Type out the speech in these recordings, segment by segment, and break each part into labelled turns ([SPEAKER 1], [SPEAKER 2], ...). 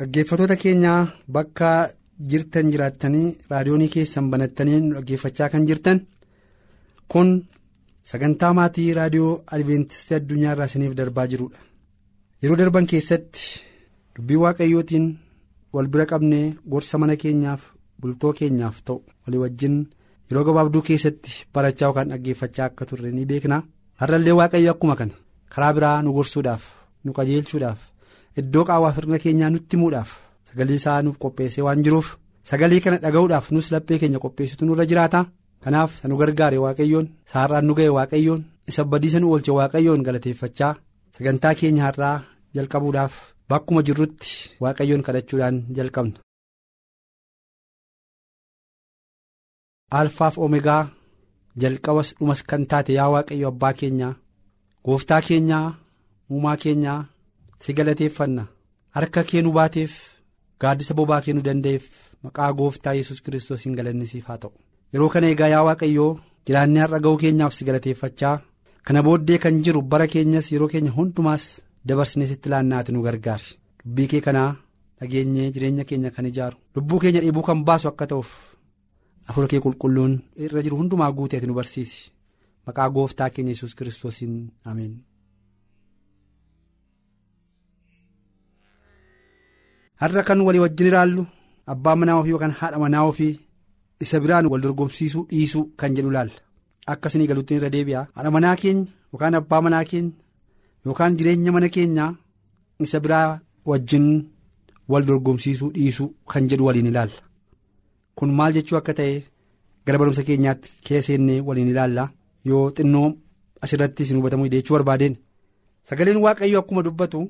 [SPEAKER 1] Dhaggeeffattoota keenyaa bakka jirtan jiraattanii raadiyoonii keessan banattanii dhaggeeffachaa kan jirtan kun sagantaa maatii raadiyoo adventistii addunyaa irraa isiniif darbaa jirudha. Yeroo darban keessatti dubbii waaqayyootiin wal bira qabnee gorsa mana keenyaaf bultoo keenyaaf ta'u walii wajjin yeroo gabaabduu keessatti barachaa yookaan dhaggeeffachaa akka turre ni beekna. Har'allee waaqayyo akkuma kana karaa biraa nu gorsuudhaaf nu qajeelchuudhaaf. Iddoo qaawwaa firna keenyaa nutti himuudhaaf sagalee isaa nuuf qopheessee waan jiruuf sagalee kana dhaga'uudhaaf nus laphee keenya qopheessitu nurra jiraata kanaaf isa nu gargaare waaqayyoon saarraan nu ga'e waaqayyoon isa badiisa nu oolche waaqayyoon galateeffachaa sagantaa keenya har'aa jalqabuudhaaf bakkuma jirrutti waaqayyoon kadhachuudhaan jalqabna. alfaaf omegaa jalqabas dhumas kan taate yaa waaqayyo abbaa keenyaa gooftaa keenyaa uumaa keenyaa. Si galateeffanna harka kee nu baateef gaaddisa bobaa kee nu danda'eef maqaa gooftaa yesus kiristoos hin galannisiif haa ta'u. Yeroo kana egaa yaa waaqayyoo jiraannee har'a ga'uu keenyaaf si galateeffachaa kana booddee kan jiru bara keenyas yeroo keenya hundumaas dabarsinee sitti laannaati nu gargaari. Dubbii kee kanaa dhageenyee jireenya keenya kan ijaaru. Lubbuu keenya dheebuu kan baasu akka ta'uuf afur kee qulqulluun irra jiru hundumaa guuteeti nu barsiisi. Maqaa gooftaa keenya yesus kiristoosiin ameen. Har'a kan walii wajjin ilaallu abbaa manaa ofii yookaan haadha manaa ofii isa biraan wal dorgomsiisuu dhiisuu kan jedhu ilaalla. Akkasii galuutti irra deebi'a haadha manaa keenya yookaan abbaa manaa keenya yookaan jireenya mana keenyaa isa biraa wajjin wal dorgomsiisuu dhiisuu kan jedhu waliin ilaalla. Kun maal jechuu akka ta'e gara barumsa keenyaatti keesseennee waliin ilaalla. Yoo xinnoo asirratti isin hubatamuu jechuu barbaadeen. Sagaleen waaqayyoo akkuma dubbatu.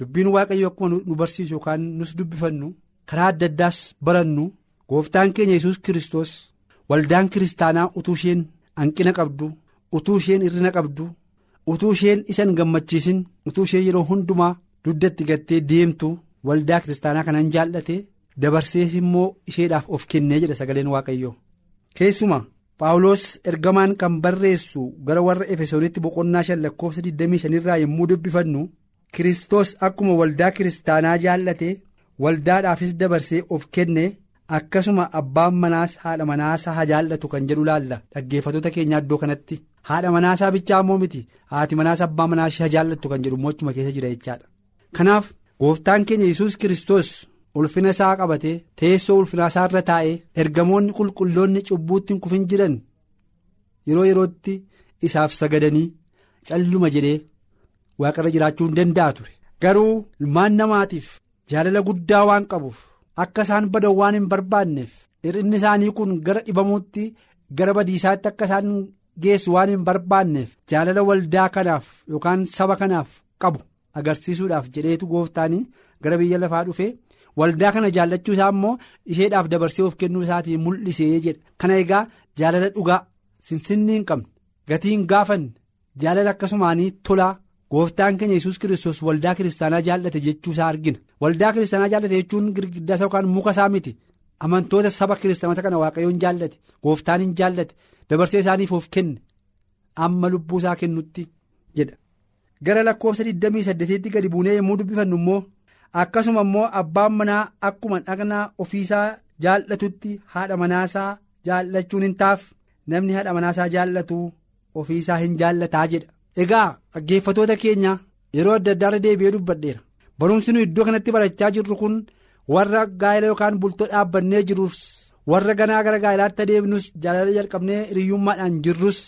[SPEAKER 1] Dubbiin waaqayyo akkuma nu barsiisu yookaan nus dubbifannu karaa adda addaas barannu gooftaan keenya yesus kiristoos waldaan kiristaanaa utuu isheen hanqina qabdu utuu isheen hirrina qabdu utuu isheen isan gammachiisin utuu isheen yeroo hundumaa duddatti gattee deemtu waldaa kiristaanaa kanan jaallate dabarsees immoo isheedhaaf of kennee jedha sagaleen waaqayyo keessuma paawuloos ergamaan kan barreessu gara warra efesoonitti boqonnaa shan lakkoofsa 25 irraa yommuu dubbifannu. Kiristoos akkuma waldaa kiristaanaa jaallate waldaadhaafis dabarsee of kenne akkasuma abbaan manaas haadha manaasaa haa jaallatu kan jedhu laalla dhaggeeffattoota keenyaa iddoo kanatti haadha manaasaa bichaa immoo miti haati manaas abbaa manaas haa jaallattu kan jedhu mochuma keessa jira jechaadha. Kanaaf gooftaan keenya yesus Kiristoos ulfina isaa qabatee teessoo ulfinaa isaa irra taa'ee ergamoonni qulqulloonni cubbuutti hin kufin jiran yeroo yerootti isaaf sagadanii calluma jedhee. Waaqarra jiraachuu hin danda'a ture garuu ilmaan namaatiif jaalala guddaa waan qabuuf akka isaan badan waan hin barbaanneef hir'inni isaanii kun gara dhibamuutti gara badiisaatti akka isaan geessu waan hin barbaanneef jaalala waldaa kanaaf yookaan saba kanaaf qabu agarsiisuudhaaf jedheetu gooftaanii gara biyya lafaa dhufee waldaa kana jaallachuu isaa immoo isheedhaaf dabarsee of kennuu isaatii mul'isee jedha kana egaa jaalala dhugaa sinsinnii hin qabne gatii hin gaafanne jaalala akkasumaanii tolaa. Gooftaan keenya yesus kiristoos waldaa kiristaanaa jaallate jechuu isaa argina. Waldaa kiristaanaa jaallate jechuun girgiddaa isaa yookaan muka isaa miti. Amantoota saba kiristaanota kana waaqayyoon jaallate gooftaan hin jaallate dabarsee isaaniif of kenne amma lubbuu isaa kennutti jedha. Gara lakkoofsa 28tti gadi buunee yommuu dubbifannu immoo akkasuma immoo abbaan manaa akkuma dhaqnaa ofiisaa jaallatutti haadha manaasaa jaallachuun hin taaf namni haadha manaasaa jaallatu ofiisaa hin jaallataa jedha. Egaa dhaggeeffatoota keenya yeroo adda addaa irra deebi'ee dubbadheera. Barumsi nu iddoo kanatti barachaa jirru kun warra gaa'ela yookaan bultoo dhaabbannee jirus warra ganaa gara gaa'ilaatti adeemnus jaalala jalqabnee hiriyyummaadhaan jirrus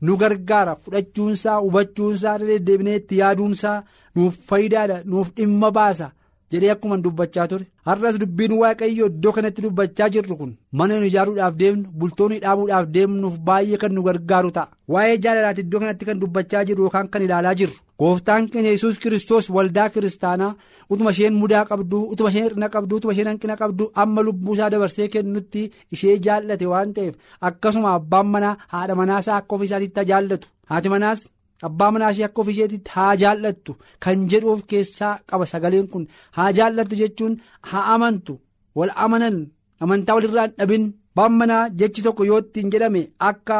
[SPEAKER 1] nu gargaara. Fudhachuunsaa hubachuunsaa deddeebinee itti yaaduunsaa nuuf faayidaadha nuuf dhimma baasa jedhee akkuma dubbachaa ture. Har'as dubbiin waaqayyoo iddoo kanatti dubbachaa jirru kun mana nu ijaaruudhaaf deemnu bultoonni dhaabuudhaaf deemnuuf baay'ee kan nu gargaaru ta'a. Waa'ee jaalalaati iddoo kanatti kan dubbachaa jirru yookaan kan ilaalaa jirru. Gooftaan keenya yesus kiristoos waldaa kiristaanaa utuma isheen mudaa qabdu utuma isheen hir'ina qabdu utuma isheen hanqina qabdu amma lubbuusaa dabarsee kennutti ishee jaallate waan ta'eef akkasuma abbaan manaa haadha manaasaa akka ofiisaatiitti jaallatu haati manaas. Abbaa manaa ishee akka ofiisheetitti haa jaallattu. Kan jedhu of keessaa qaba. Sagaleen kun haa jaallattu jechuun haa amantu. Wal amanan amantaa walirraa hin dhabin abbaan manaa jechi tokko yoo ittiin jedhame akka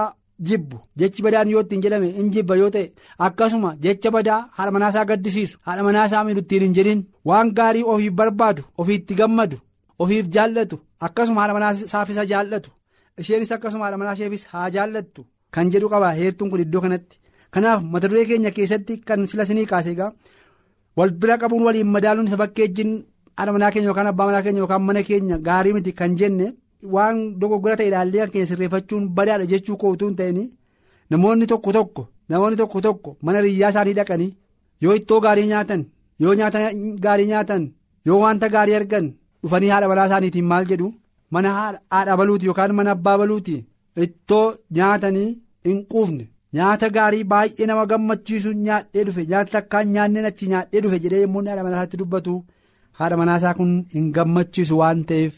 [SPEAKER 1] jibbu jechi badaan yoo ittiin jedhame in jibba yoo ta'e akkasuma jecha badaa haadha manaasaa gaddisiisu. Haadha manaasaa miidhu ittiin hin jedhin. Waan gaarii ofiif barbaadu ofiitti gammadu ofiif jaallatu akkasuma haadha manaasaaf isa jaallatu. Isheenis akkasuma haadha manaasheefis haa jaallattu. Kan jedhu qaba. Heertuun kun iddoo kanatti. Kanaaf mata duree keenya keessatti kan sila sinii kaase egaa wal bira qabuun waliin madaaluun isa bakkeejjiin haadha manaa keenya yookaan abbaa manaa keenya yookaan mana keenya gaarii miti kan jenne waan dogoggora ta'e ilaallee kan keenya sirreeffachuun badaadha jechuu kootuu hin ta'in namoonni tokko tokko namoonni tokko tokko mana riyyaa isaanii dhaqanii yoo ittoo gaarii nyaatan yoo nyaata gaarii nyaatan yoo wanta gaarii argan dhufanii haadha manaa isaaniitiin maal jedhu? Mana haadha baluuti yookaan mana abbaa baluuti. Ittoo nyaatanii hin quufne. Nyaata gaarii baay'ee nama gammachiisu nyaadhee dhufe nyaata takkaan nyaanneen achi nyaadhee dhufe jedhee yommuu haadha manaasaatti dubbatu haadha manaasaa kun hin gammachiisu waan ta'eef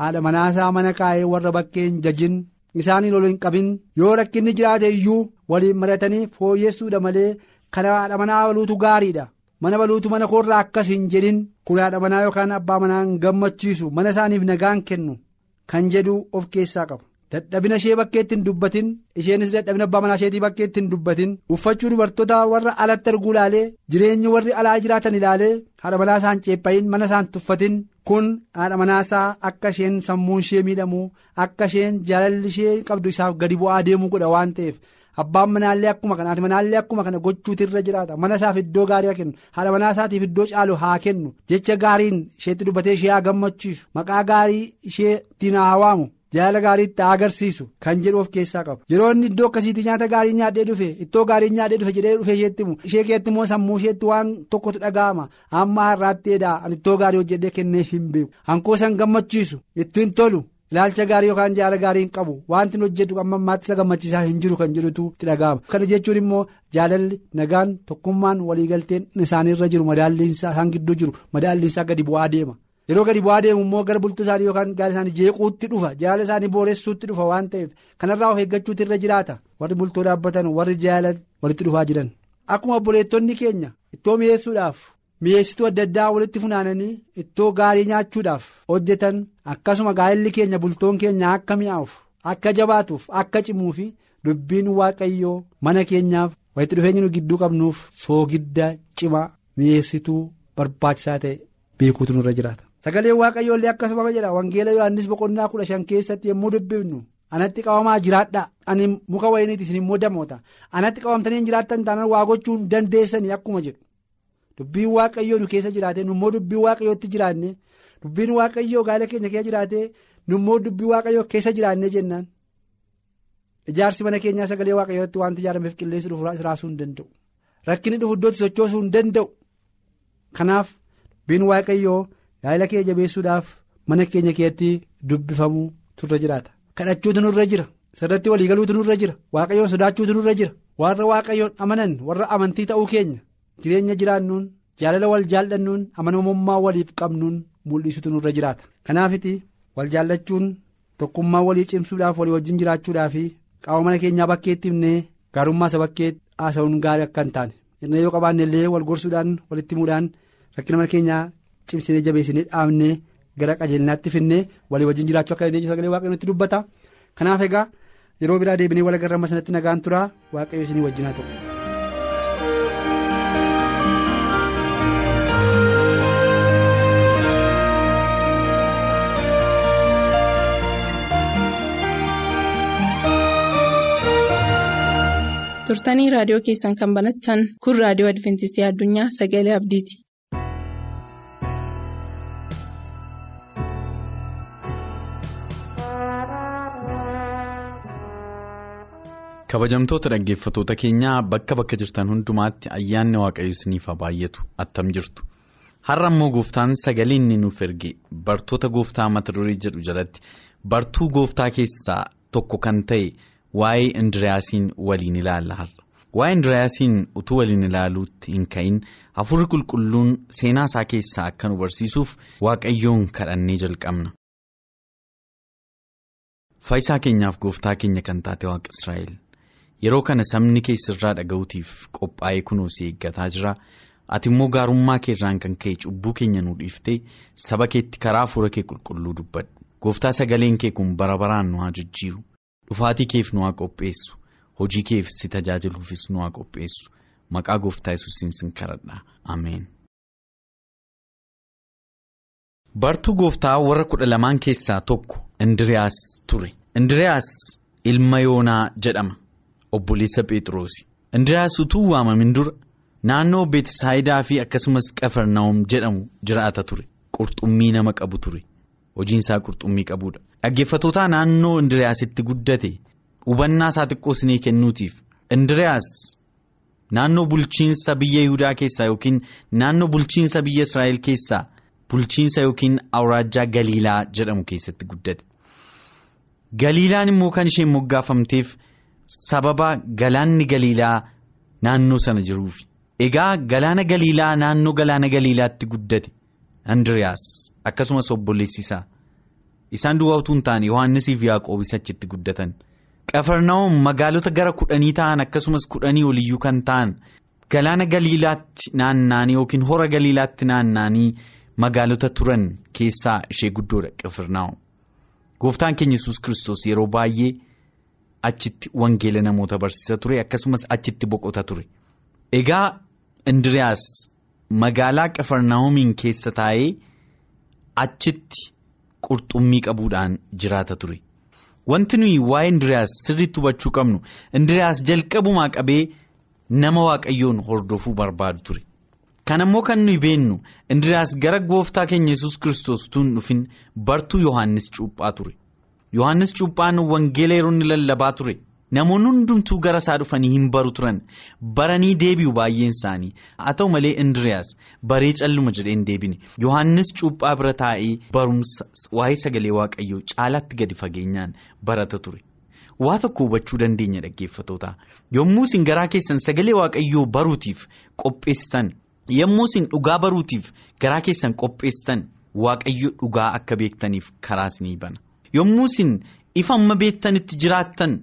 [SPEAKER 1] haadha manaasaa mana kaa'ee warra bakkee hin jajin isaaniin ol hin qabin yoo rakkinni jiraate iyyuu waliin maratanii fooyyessuudha malee kana haadha manaa baluutu gaariidha mana baluutu mana koorraa akkas hin jedhin kun haadha manaa yookaan abbaa manaa hin gammachiisu mana isaaniif nagaan kennu kan jedhu of keessaa qabu. Dadhabina ishee bakkeetti hin dubbatin isheenis dadhabina abbaa manaa isheetii bakkeetti hin dubbatin uffachuu dubartoota warra alatti arguu ilaalee jireenyi warri alaa jiraatan ilaalee haadha manaa isaan ceephayin mana isaan tuffatin kun haadha manaasaa akka isheen sammuun ishee miidhamu akka isheen jaalalli ishee qabdu isaaf gadi bu'aa deemuu godha waan ta'eef. Abbaan manaallee akkuma kana haati manaallee akkuma kana gochuutu irra jiraata. Mana isaaf iddoo gaarii haa kennu. Haadha manaa isaatiif iddoo caalu haa kennu. Jecha gaariin isheetti dubbatee ishee haa gammachiisu. Maqaa gaarii isheettiin haa waamu. Jaalala gaariitti agarsiisu kan jedhu of keessaa qabu. Yeroo inni iddoo akkasiitti nyaata gaarii nyaadhee dhufe ittoo gaarii nyaadhee dhufe jedhee dhufe isheetti himu ishee keetti immoo sammuu isheetti waan tokkotu dhaga'ama. Amma har'aatti edaa ani ittoo gaarii hojjedhee kenneef hin beeku. Hankoo san gammachiisu ittiin tolu. Ilaalcha gaarii yookaan jaalala gaarii hin qabu wanti hojjetu amma ammaatti isa gammachiisaa hin jiru kan jedhutu itti dhaga'ama. Kana jechuun immoo jaalalli nagaan tokkummaan waliigalteen isaaniirra jiru madaalliinsaa isaan gidduu jiru madaalliinsaa gadi bu'aa deema. Yeroo gadi bu'aa deemu immoo gara bultuu isaanii yookaan gaala isaanii jeequutti dhufa. Jaalala isaanii booressuutti dhufa waan ta'eef. Kanarraa of eeggachuutu irra jiraata. Warri bultoo dhaabbatan warri jaalala walitti dhufaa jiran. Akkuma obboleettonni keenya ittoo mi'eessuudhaaf mi'eessituu adda addaa walitti funaananii ittoo gaarii nyaachuudhaaf hojjetan akkasuma gaa'elli keenya bultoon keenya akka mi'aawuuf akka jabaatuuf akka cimuu fi dubbiin waaqayyoo mana keenyaaf walitti dhufeenya nu gidduu qabnuuf soogidda cimaa mi'eessituu barbaachisaa ta'e beekuutu nurra jiraata. Sagaleen waaqayyoollee akkasuma jedha wangeela yohannis boqonnaa kudha shan keessatti yommuu dubbifnu anatti qabamaa jiraadha. Ani muka wayiniiti isin immoo damoota. Anatti qabamtanii jiraattan taanaan waa gochuu hin dandeessanii akkuma jedhu. Dubbiin waaqayyoo nu keessa jiraate nu immoo dubbiin waaqayyootti jiraanne dubbiin waaqayyoo gaala keenya keessa jiraate nu immoo dubbii waaqayyoo keessa jiraanne jennaan. Ijaarsi mana keenyaa sagalee waaqayyootti wanti ijaarameef qilleensi raasuu hin danda'u. Rakkinni dhufu iddootti sochoosuu hin danda'u. Kanaaf dubbiin waaqayyoo. Gaa'ela keenya jabeessuudhaaf mana keenya keessatti dubbifamuu turre jiraata. Kadhachuutu nurra jira. Sirratti waliigaluutu nurra jira. Waaqayyoon sodaachuutu nurra jira. Warra waaqayyoon amanan warra amantii ta'uu keenya jireenya jiraannuun jaalala wal jaallannuun amanamummaa waliif qabnuun mul'isuutu nurra jiraata. Kanaafiti wal jaallachuun tokkummaa walii cimsuudhaaf walii wajjin jiraachuudhaaf qaama mana keenyaa bakkeetti himnee gaarummaa isa bakkeetti haasa'uun gaarii akka hin taane. Yoo qabaanne illee wal gorsuudhaan walitti himuudhaan rakkina mana keenyaa. Cimsinee jabeessinee dhaabnee gara qajeelinaatti finnee walii wajjin jiraachuu akka dandeenyu sagalee waaqayyoon nutti dubbata kanaaf egaa yeroo biraa deebinee wal agarra sanatti nagaan turaa waaqayyo isinii wajjin haa ta'u.
[SPEAKER 2] turtanii raadiyoo keessan kan banattan kun raadiyoo adventistii addunyaa sagalee abdiiti.
[SPEAKER 3] Kabajamtoota dhaggeeffatoota keenyaa bakka bakka jirtan hundumaatti ayyaanni waaqayyo isiniif haa baay'atu attam jirtu. Har'a immoo gooftaan sagalee inni nuuf erge bartoota gooftaa mata duree jedhu jalatti bartuu gooftaa keessaa tokko kan ta'e waa'ee indiriyaasiin waliin ilaalla har'a. Waa'ee indiriyaasiin utuu waliin ilaaluutti hin ka'in hafuurri qulqulluun seenaa isaa keessaa akka nu barsiisuuf waaqayyoon kadhannee jalqabna. Faayisaa keenyaaf gooftaa keenya kan taate waaqa Israa'el yeroo kana sabni keessirraa dhaga'uutiif qophaa'ee kunuunsi eeggataa jira. ati immoo gaarummaa keerraan kan ka'e cubbuu keenya nu dhiiftee saba keetti karaa hafuura kee qulqulluu dubbadhu. Gooftaa sagaleen kee kun bara baraan nu haa jijjiiru. Dhufaatii keef nu haa qopheessu. Hojii keef si tajaajiluufis nu haa qopheessu. Maqaa gooftaa yesuusiin sin kadhadha ameen. bartuu gooftaa warra kudha lamaan keessaa tokko indiriyaas ture. Indiriyaas ilma yoonaa jedhama obboleessa phexrosi indiriyaas utuu waamamin dura. naannoo beetisaayidaa fi akkasumas qafarnaawum jedhamu jiraata ture qurxummii nama qabu ture hojiinsaa qurxummii qabuudha dhaggeeffatootaa naannoo indiriyaasitti guddate hubannaa isaa xiqqoo isinii kennuutiif indiriyaas naannoo bulchiinsa biyya yihudaa keessaa yookiin naannoo bulchiinsa biyya israa'el keessaa bulchiinsa yookiin awraajjaa galiilaa jedhamu keessatti guddate galiilaan immoo kan isheen moggaafamteef sababa galaanni galiilaa naannoo sana jiruufi. Egaa galaana galiilaa naannoo galaana galiilaatti guddate Andiriyaas akkasumas obboleessi isaa isaan duwwaa utuu hin taane Yohaannisiif Yaaqoobis achitti guddatan qafarnaa'oon magaalota gara kudhanii ta'an akkasumas kudhanii oliyyuu kan ta'an galaana galiilaatti naanna'anii yookiin hora galiilaatti naanna'anii magaalota turan keessaa ishee guddoodha qafarnaa'oon gooftaan keenya yesus kiristoos yeroo baay'ee achitti wangeela namoota barsiisa ture akkasumas achitti boqota ture. Egaa Indiriyaas magaalaa qafarnaa'omiin keessa taa'ee achitti qurxummii qabuudhaan jiraata ture. Wanti nuyi waa'ee Indiriyaas sirriitti hubachuu qabnu Indiriyaas jalqabumaa qabee nama waaqayyoon hordofuu barbaadu ture. Kana immoo kan nuyi beennu Indiriyaas gara gooftaa keenya yesus kiristoos hin dhufin bartuu Yohaannis Cuuphaa ture. Yohaannis Cuuphaan wangeela yeroo inni lallabaa ture. Namoonni hundumtuu gara isaa dhufanii hin baru turan baranii deebi'u baay'een isaanii haa ta'u malee Indiriyaas baree calluma jedhee hin deebine Yohaannis cuuphaa bira taa'ee barumsa waa'ee sagalee waaqayyoo caalaatti gadi fageenyaan barata ture. Waa tokko hubachuu dandeenya dhaggeeffatoota yommuu isin garaa keessan sagalee waaqayyoo baruutiif qopheessitan yommuu isin dhugaa baruutiif garaa keessan qopheessitan waaqayyo dhugaa akka beektaniif karaa isinii bana yommuu isin ifa amma beektanitti jiraattan.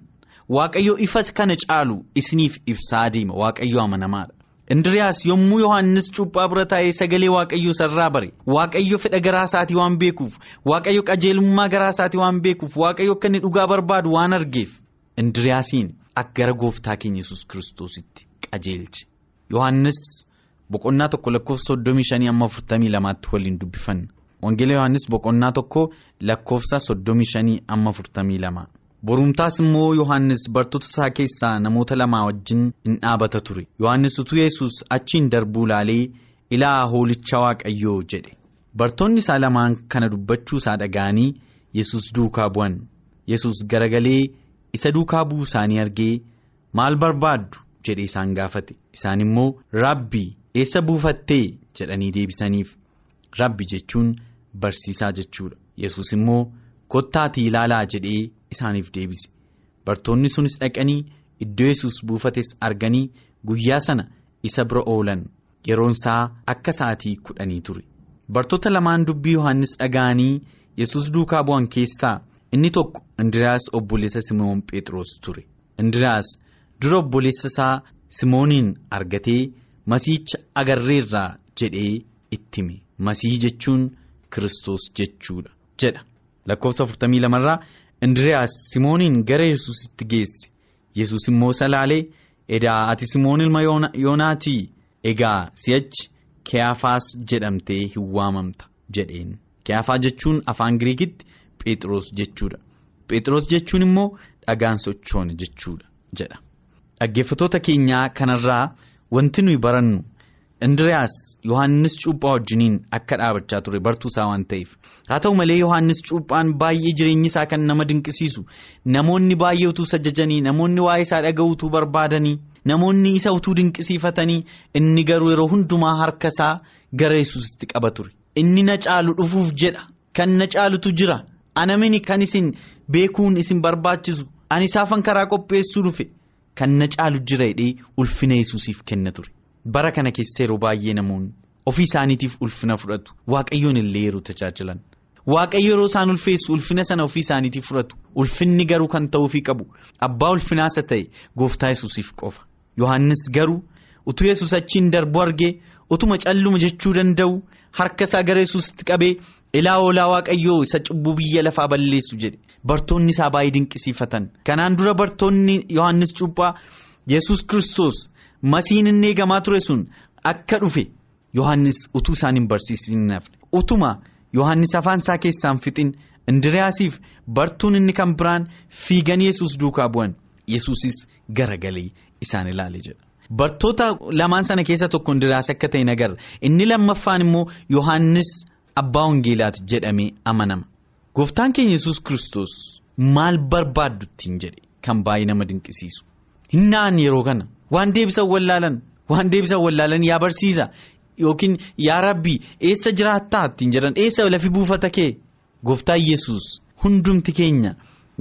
[SPEAKER 3] Waaqayyo ifa kana caalu isiniif ibsaa deema waaqayyo amanamaadha. Indiriyaas yommuu Yohaannis cuuphaa bira taa'ee sagalee waaqayyoo sarraa bare waaqayyo fedha garaa isaatii waan beekuuf waaqayyo qajeelummaa garaa isaatii waan beekuuf waaqayyo akka inni dhugaa barbaadu waan argeef Indiriyaasiin akka gara gooftaa keenya yesus kiristoositti qajeelche. Yohaannis boqonnaa tokko lakkoofsa soddomii shanii amma afurtamii lamaatti waliin dubbifanna. Wangeela Yohaannis boqonnaa tokko lakkoofsa soddomii shanii amma afurtamii lama. Borumtaas immoo Yohaannis bartoota isaa keessaa namoota lamaa wajjin in dhaabata ture. Yohaannis utuu yesus achiin darbuu laalee ilaa hoolicha waaqayyoo jedhe. Bartoonni isaa lamaan kana dubbachuu isaa dhaga'anii yesus duukaa bu'an. Yesus garagalee isa duukaa bu'uu isaanii argee maal barbaaddu jedhee isaan gaafate. Isaan immoo rabbii eessa buufattee jedhanii deebisaniif. Rabbi jechuun barsiisaa jechuudha. Yesus immoo kottaatii ilaalaa jedhee. isaaniif deebise bartoonni sunis dhaqanii iddoo yesus buufates arganii guyyaa sana isa bira oolan yeroon isaa akka sa'atii kudhanii ture bartoota lamaan dubbii yohannis dhaga'anii yesus duukaa bu'an keessaa inni tokko indiriyaas obboleessa simoon phexros ture indiriyaas dura obboleessa isaa simooniin argatee masiicha agarreerraa jedhee itti hime masii jechuun kiristoos jechuudha jedha lakkoofsa 42 irraa. Indiriyaas Simooniin gara Yesuusitti geesse Yesuus immoo salaalee edaa ati Simoon ilma Yoonaatii egaa si'achi Kiyaafaas jedhamtee hin waamamta jedheen Kiyaafaa jechuun afaan Giriikitti Phexros jechuudha Phexros jechuun immoo dhagaan sochoone jechuudha jedha dhaggeeffatoota keenyaa kanarraa wanti nuyi barannu. Indiriyaas Yohaannis Cuuphaa wajjiniin akka dhaabachaa ture bartuusaa waan ta'eef haa ta'u malee Yohaannis Cuuphaan baay'ee jireenyi isaa kan nama dinqisiisu namoonni baay'ee utuu sajajanii namoonni waa'ee isaa dhaga'uutuu barbaadanii namoonni isa utuu dinqisiifatanii inni garuu yeroo hundumaa harka isaa gara yesusitti qaba ture inni na caalu dhufuuf jedha kan na caalutu jira anamini kan isin beekuun isin barbaachisu ani isaafan karaa qopheessuu dhufe kan na caalu jira hidhee ulfina yesusiif kenna ture bara kana keessa yeroo baay'ee namoonni ofii isaaniitiif ulfina fudhatu. Waaqayyoon illee yeroo tajaajilan. waaqayyo yeroo isaan ulfeessu ulfina sana ofii isaaniitiif fudhatu. Ulfinni garuu kan ta'uufii qabu. Abbaa ulfinaasa ta'e gooftaa yesusiif qofa. Yohannis garuu utuu yesus achiin darbu argee utuma calluma jechuu danda'u harka isaa gara yesusitti qabee ilaa oolaa waaqayyoo isa cubbuu biyya lafaa balleessu jedhe. Bartoonni isaa baay'ee dinqisiifatan. Kanaan dura bartoonni yohannis cuuphaa yesus kristos masiin inni eegamaa ture sun akka dhufe yohannis utuu isaan hin barsiisin utuma. yohannis afaan isaa keessaan fixin indiriyaasiif bartuun inni kan biraan fiigan yesus duukaa bu'an. Yesusis garagalee isaan ilaale jedha. Bartoota lamaan sana keessa tokko indiriyaas akka ta'e nagarra inni lammaffaan immoo yohannis abbaa wangeelaati jedhamee amanama. Gooftaan keenya yesus kristos maal barbaaddu ittiin jedhe? Kan baay'ee nama dinqisiisu hinnaan yeroo kana waan deebisan wallaalan waan deebisan wallaalan yaa barsiisa. Yookiin yaa rabbii eessa jiraattaa ittiin jedhan eessa lafi buufata kee gooftaa yesus hundumti keenya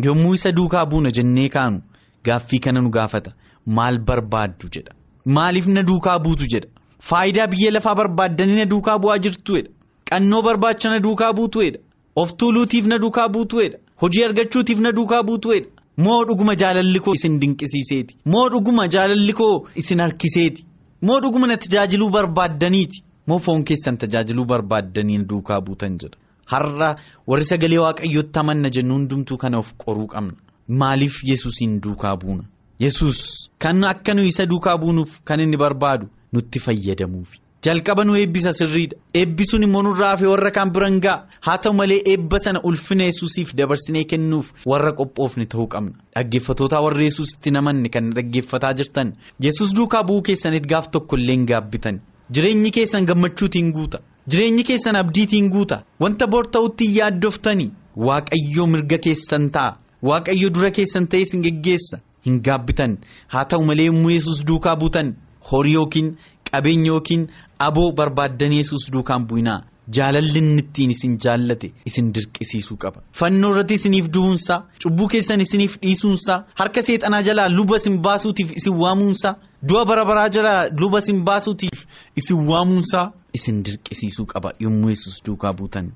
[SPEAKER 3] yommuu isa duukaa buuna jennee kaanu gaaffii kana nu gaafata maal barbaaddu jedha maaliif na duukaa buutu jedha faayidaa biyya lafaa barbaaddanii na duukaa bu'aa jirtuedha qannoo barbaacha na duukaa buutuedha of tuuluutiif na duukaa buutuedha hojii argachuutiif na duukaa buutuedha moo dhuguma jaalalli koo isin dinqisiiseeti. Moo dhuguma jaalalli koo isin harkiseeti. moo dhuguma na tajaajiluu barbaaddaniiti. Moo foon keessan tajaajiluu barbaaddanii duukaa buutan jedha. Har'a warri sagalee waaqayyootti amanna jennu hundumtuu kana of qoruu qabna. Maaliif yesusiin duukaa buuna? Yesus kan akka nuyi isa duukaa buunuuf kan inni barbaadu nutti fayyadamuufi jalqaba nu eebbisa sirriidha. Eebbisuun immoo nurraa fi warra kaan biran ga'a. Haa ta'u malee eebba sana ulfina yesusiif dabarsinee kennuuf warra qophoofne ta'uu qabna. Dhaggeeffatootaa warra yesusitti namanne kan dhaggeeffataa jirtan. Yesus duukaa bu'uu keessanitti gaaf tokko illee hin gaabbitan. Jireenyi keessan gammachuutiin guuta. Jireenyi keessan abdiitiin guuta. Wanta bor ta'utti hin yaaddooftanii waaqayyoo mirga keessan ta'a. Waaqayyo dura keessan ta'ee isin geggeessa. Hin gaabbitan. Haa ta'u malee yommuu yesus duukaa buutan. Horii yookiin qabeenya yookiin aboo barbaaddanii yesus duukaan bu'inaa jaalalli inni ittiin isin jaallate isin dirqisiisuu qaba. Fannoo irratti isiniif du'uunsaa cubbuu keessan isiniif dhiisuunsaa harka seexanaa jalaa luba isin baasuutiif isin waamuunsaa du'a bara baraa jalaa luba isin baasuutiif isin waamuunsaa isin dirqisiisuu qaba yommuu yesus duukaa buutan.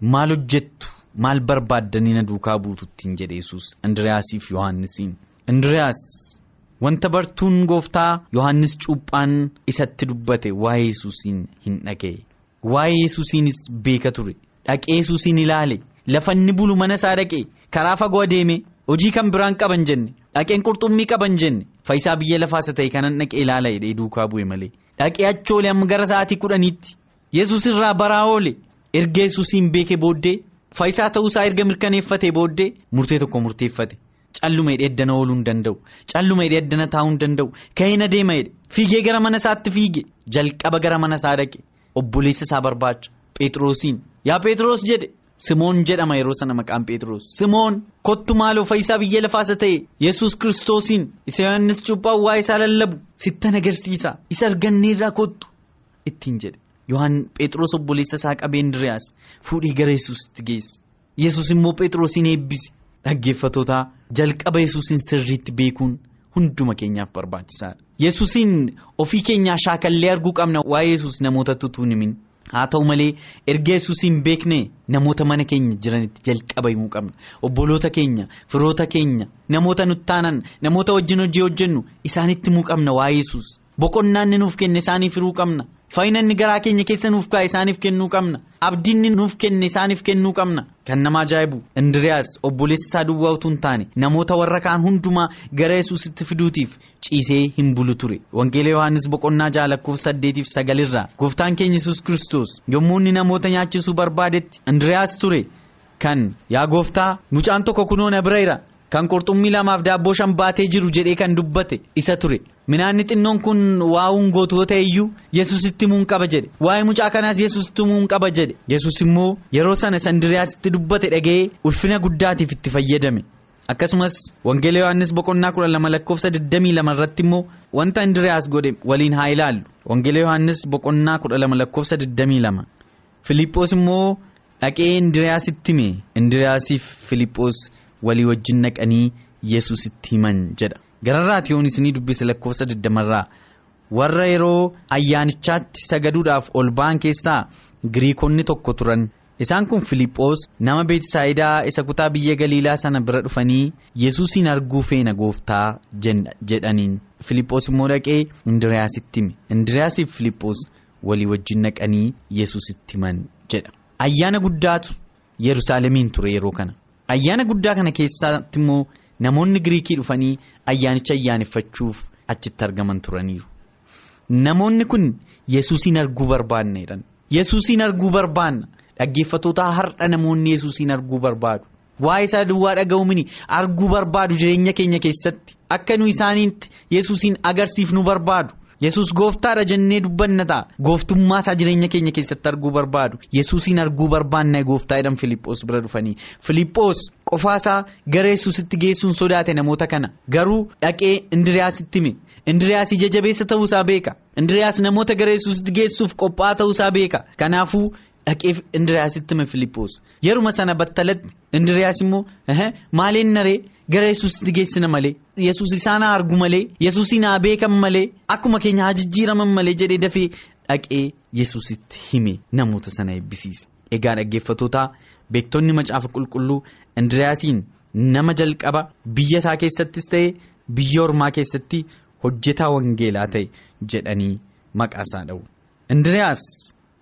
[SPEAKER 3] Maal hojjettu? Maal barbaaddanii na duukaa buututtiin jedhe yesus indiriyaasiif yohaannisiin indiriyaas. Wanta bartuun gooftaa yohannis cuuphaan isatti dubbate waa'ee yesuusiin hin dhaga'e waa'ee yesuusiinis beeka ture dhaqee yesuusiin ilaale lafa inni bulu mana isaa dhaqe karaa fagoo adeeme hojii kan biraan qaban jenne dhaqeen qurxummii qaban jenne faayisaa biyya lafaasa ta'e kanan dhaqee ilaala jedhee duukaa bu'e malee dhaqee achoole amma gara sa'aatii kudhaniitti yesus irraa baraa oole erga yesuusiin beeke booddee faayisaa ta'uusaa erga mirkaneeffate booddee murtee tokko murteeffate. Calluma hidhee eddana ooluu hin danda'u calluma hidhee eddana taa'uu hin danda'u ka'een adeema hidhe fiigee gara mana isaatti fiige jalqaba gara mana isaa dhaqe obboleessa isaa barbaacha Pheexroosiin yaa Pheexroos jedhe Simoon jedhama yeroo sana maqaan Pheexroos Simoon kottu maaloo faayisaa biyya lafaasa ta'e yesus kiristoosiin isa yohannis cuuphaa waa isaa lallabu sittan agarsiisa isa arganneerraa kottu ittiin jedhe yohan Pheexroos obboleessa isaa qabee Indiriyaas fuudhee gara yesusitti geesse yesus immoo Pheexroosiin eebbise. Dhaggeeffatootaa jalqaba yesuusin sirriitti beekuun hunduma keenyaaf barbaachisaadha. Yesuusin ofii keenyaa shaakallee arguu qabna. Waa'ee yesus namoota tutuu himin haa ta'u malee erga yesuusin beekne namoota mana keenya jiranitti jalqaba himuu qabna. Obboloota keenya firoota keenya namoota nuttaanan namoota wajjin hojii hojjennu isaanitti himuu qabna waa'ee yesus boqonnaa inni nuuf kenne isaaniif hiruu qabna. Faayina inni garaa keenya keessa nuuf kaa'e isaaniif kennuu qabna. Abdiin nuuf kenne isaaniif kennuu qabna. Kan nama ajaa'ibu indiriyaas obboleessa isaa duwwaa utuu hin taane. Namoota warra kaan hundumaa gara yesuusitti fiduutiif ciisee hin bulu ture. Wangeela yohaannis boqonnaa jaha lakkoofsa saddeetiif sagalirraa gooftaan keenya yesus kiristoos yommuu inni namoota nyaachisuu barbaadetti indiriyaas ture. Kan yaa gooftaa mucaan tokko kunoo na bira jira kan qurxummii lamaaf daabboo shan baatee jiru jedhee kan dubbate isa ture. Minaanni xinnoon kun waa'uun gootota iyyuu yesusitti himuun qaba jedhe. Waa'ee mucaa kanaas yesusitti himuun qaba jedhe. Yesus immoo yeroo sana indiriyaasitti dubbate dhaga'ee ulfina guddaatiif itti fayyadame. Akkasumas wangeela yohannis boqonnaa kudha lama lakkoofsa 22 irratti immoo wanta indiriyaas godhe waliin haa ilaallu. Wangeela yohannis boqonnaa kudha lama lakkoofsa 22 filiippoos immoo dhaqee indiriyaasitti hime. Indiriyaasiif filiippoos walii wajjin naqanii yesusitti himan jedha. Gararraati yoon isinii dubbise lakkoofsa 20 irraa warra yeroo ayyaanichaatti sagaduudhaaf ol ba'an keessaa giriikonni tokko turan. isaan kun filiiphoos nama beetisaayidaa isa kutaa biyya galiilaa sana bira dhufanii yesuusiin arguu feena gooftaa jedhaniin. Filiiphoos immoo dhaqee indiriyaasitti hime. Indiriyaasiif filiiphoos walii wajjin naqanii yesuusitti himan jedha. Ayyaana guddaatu yerusaalemiin ture yeroo kana ayyaana guddaa kana keessatti immoo namoonni giriikii dhufanii ayyaanicha ayyaaneffachuuf achitti argaman turaniiru. Namoonni kun yesuusiin arguu barbaanneedhan. Yesuusiin arguu barbaanna. Dhaggeeffattoota har'a namoonni yesuusiin arguu barbaadu. Waa'ee isaa duwwaa dhaga'uumini arguu barbaadu jireenya keenya keessatti. Akka nu isaaniitti yesuusiin agarsiifnu barbaadu yesus gooftaadha jennee dubbanna ta'a gooftummaa jireenya keenya keessatti arguu barbaadu yesuusiin arguu barbaanna gooftaa jedhan filiiphoos bira dhufanii filiiphoos qofaasaa gara yesuusitti geessuun sodaate namoota kana garuu dhaqee indiriyaasitti hime indiriyaas ija jabeessa ta'uusaa beeka indiriyaas namoota gara yesuusitti geessuuf qophaa'aa ta'uusaa beeka kanaafuu. Dhaqeef indiriyaasitti hime filiippoos yeruma sana battalatti indiriyaas immoo maaliin naree gara yesuusitti geessina malee yesuus isaan argu malee yesuusiin haa beekan malee akkuma keenya haa jijjiiraman malee jedhee dafee dhaqee yesuusitti hime namoota sana eebbisiise. Egaa dhaggeeffattoota beektonni macaafa qulqulluu indiriyaasiin nama jalqaba biyya isaa keessattis ta'e biyya ormaa keessatti hojjetaa wangeelaa ta'e jedhanii maqaa isaa dha'u.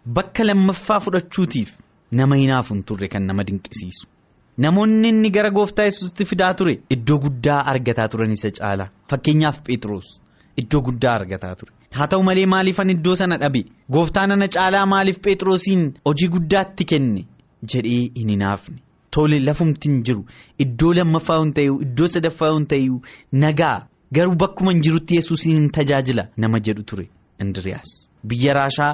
[SPEAKER 3] Bakka lammaffaa fudhachuutiif nama hinaafu hin turre kan nama dinqisiisu. Namoonni inni gara gooftaa yesuusitti fidaa ture iddoo guddaa argataa turan isa caala. Fakkeenyaaf Phexros iddoo guddaa argataa ture. Haa ta'u malee maaliifan iddoo sana dhabe? Gooftaan ana caalaa maaliif Phexrosiin hojii guddaatti kenne? Jedhee hin hinaafne tole lafumti hin jiru. Iddoo lammaffaa hin ta'u iddoo sadaffaa hin ta'u nagaa garuu bakkuma hin jirutti yesuusiin hin tajaajila. Nama jedhu ture Indiriyaas biyya raashaa.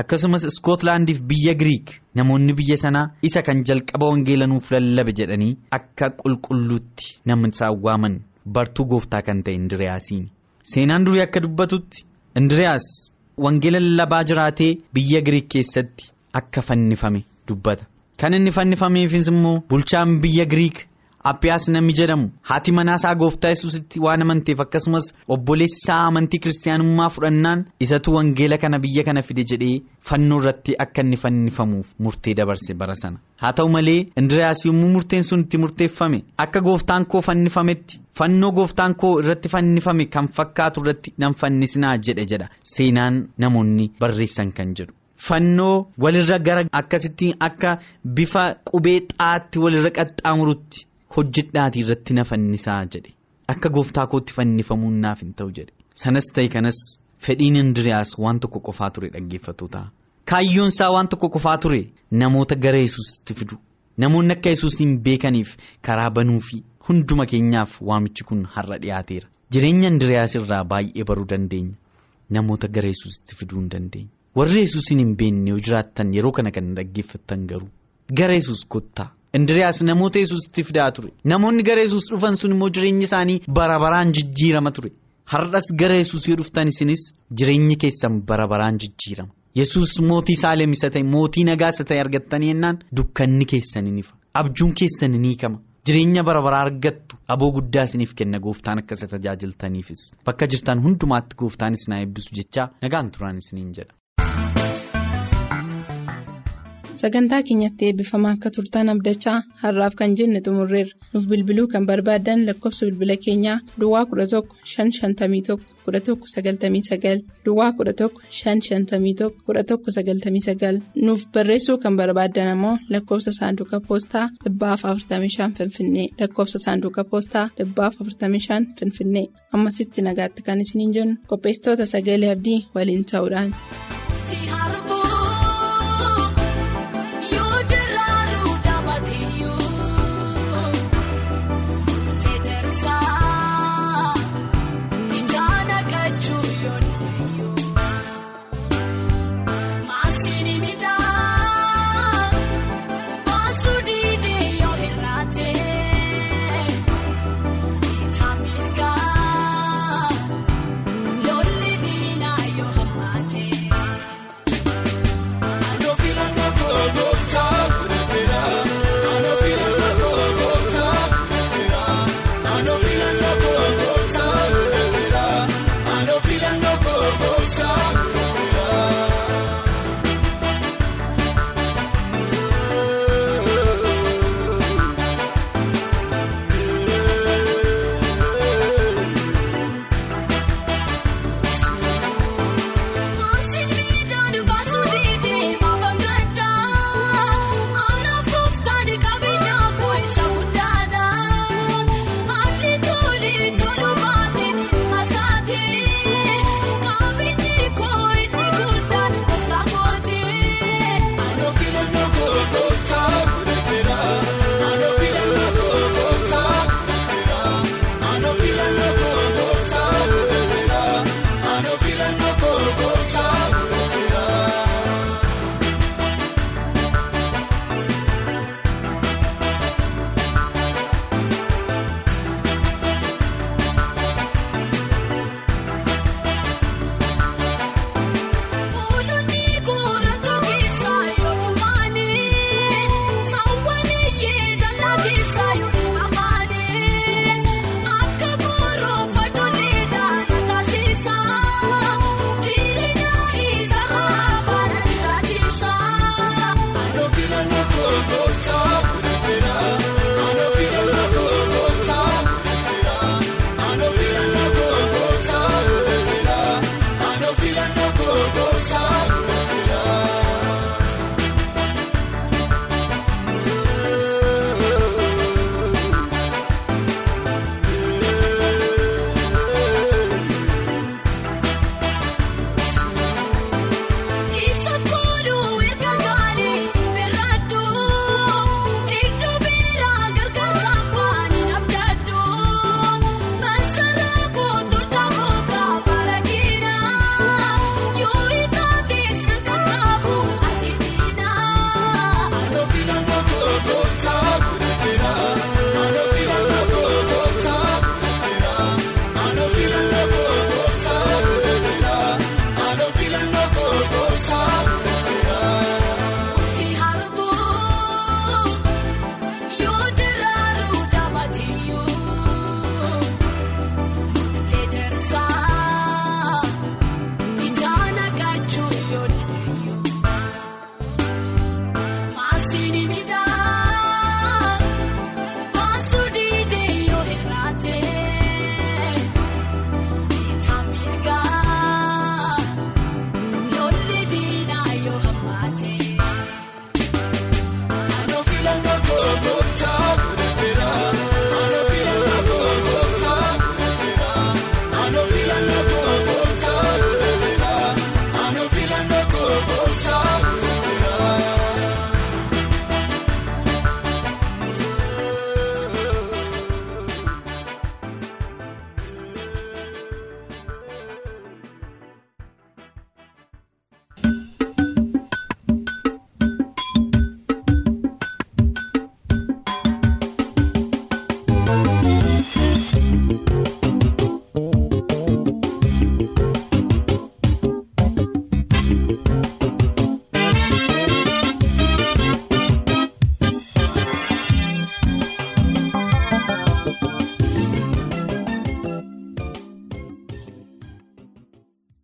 [SPEAKER 3] Akkasumas iskootlaandiif biyya giriik namoonni biyya sanaa isa kan jalqaba wangeelanuuf lallabe jedhanii akka qulqulluutti isaan waaman bartuu gooftaa kan ta'e indiriyaasiin seenaan durii akka dubbatutti indiriyaas wangeela lallabaa jiraatee biyya giriik keessatti akka fannifame dubbata kan inni fannifameefis immoo bulchaan biyya giriik. Appiyaas namni jedhamu haati manaasaa gooftaa yesuusitti waan amanteef akkasumas obboleessi isaa amantii kiristaanummaa fudhannaan isatu wangeela kana biyya kana fide jedhee fannoo irratti akka inni fannifamuuf murtee dabarse bara sana haa ta'u malee indiriyaas yommuu murteen sun itti murteeffame akka gooftaan koo fannifametti fannoo gooftaan koo irratti fannifame kan fakkaatu irratti nan fannisinaa jedhe jedha seenaan namoonni barreessan kan jedhu. Fannoo walirra gara akkasitti akka bifa qubee xaatti walirra qaxxaamurutti. Hojjedhaatii irratti na fannisaa jedhe. Akka gooftaa kootti fannifamuun naaf hin ta'u jedhe. Sanas ta'e kanas fedhiin indiriyaas waan tokko qofaa ture dhaggeeffattoota. Kaayyoon isaa waan tokko qofaa ture namoota gara yesuusitti fidu. Namoonni akka yesuusiin beekaniif karaa banuu fi hunduma keenyaaf waamichi kun har'a dhiyaateera jireenya indiriyaas irraa baay'ee baruu dandeenya. Namoota gara yesuusitti fiduu hin dandeenya warri yesuusiin hin beekne yoo jiraattan yeroo kana kan dhaggeeffattan garuu gara yesuus kottaa. Indiriyaas namoota yesuusitti fidaa ture namoonni gara yesuus dhufan sun immoo jireenyi isaanii bara baraan jijjiirama ture har'as gara yesuus yoo dhuftan isinis jireenyi keessan bara baraan jijjiirama yesuus mootii saalem isa ta'e mootii nagaa isa ta'e argattanii yennaan dukkanni keessan ni ifa abjuun keessan ni hiikama jireenya bara baraa argattu aboo guddaa isiniif kenna gooftaan akka isa tajaajiltaniifis bakka jirtan hundumaatti gooftaan isin haa eebbisu jechaa nagaan turaan isiniin jedha.
[SPEAKER 2] Sagantaa keenyatti eebbifamaa akka turtan abdachaa har'aaf kan jenne xumurreerra. Nuuf bilbiluu kan barbaadan lakkoofsa bilbila keenyaa duwwaa 11 551 11 99 duwwaa 11 551 11 99 nuuf barreessuu kan barbaadan ammoo lakkoofsa saanduqa poostaa 45 finfinnee. Lakkoofsa saanduqa poostaa 45 finfinnee. Ammasitti nagaatti kan isiniin jennu qopheessitoota sagalee abdii waliin ta'uudhaan.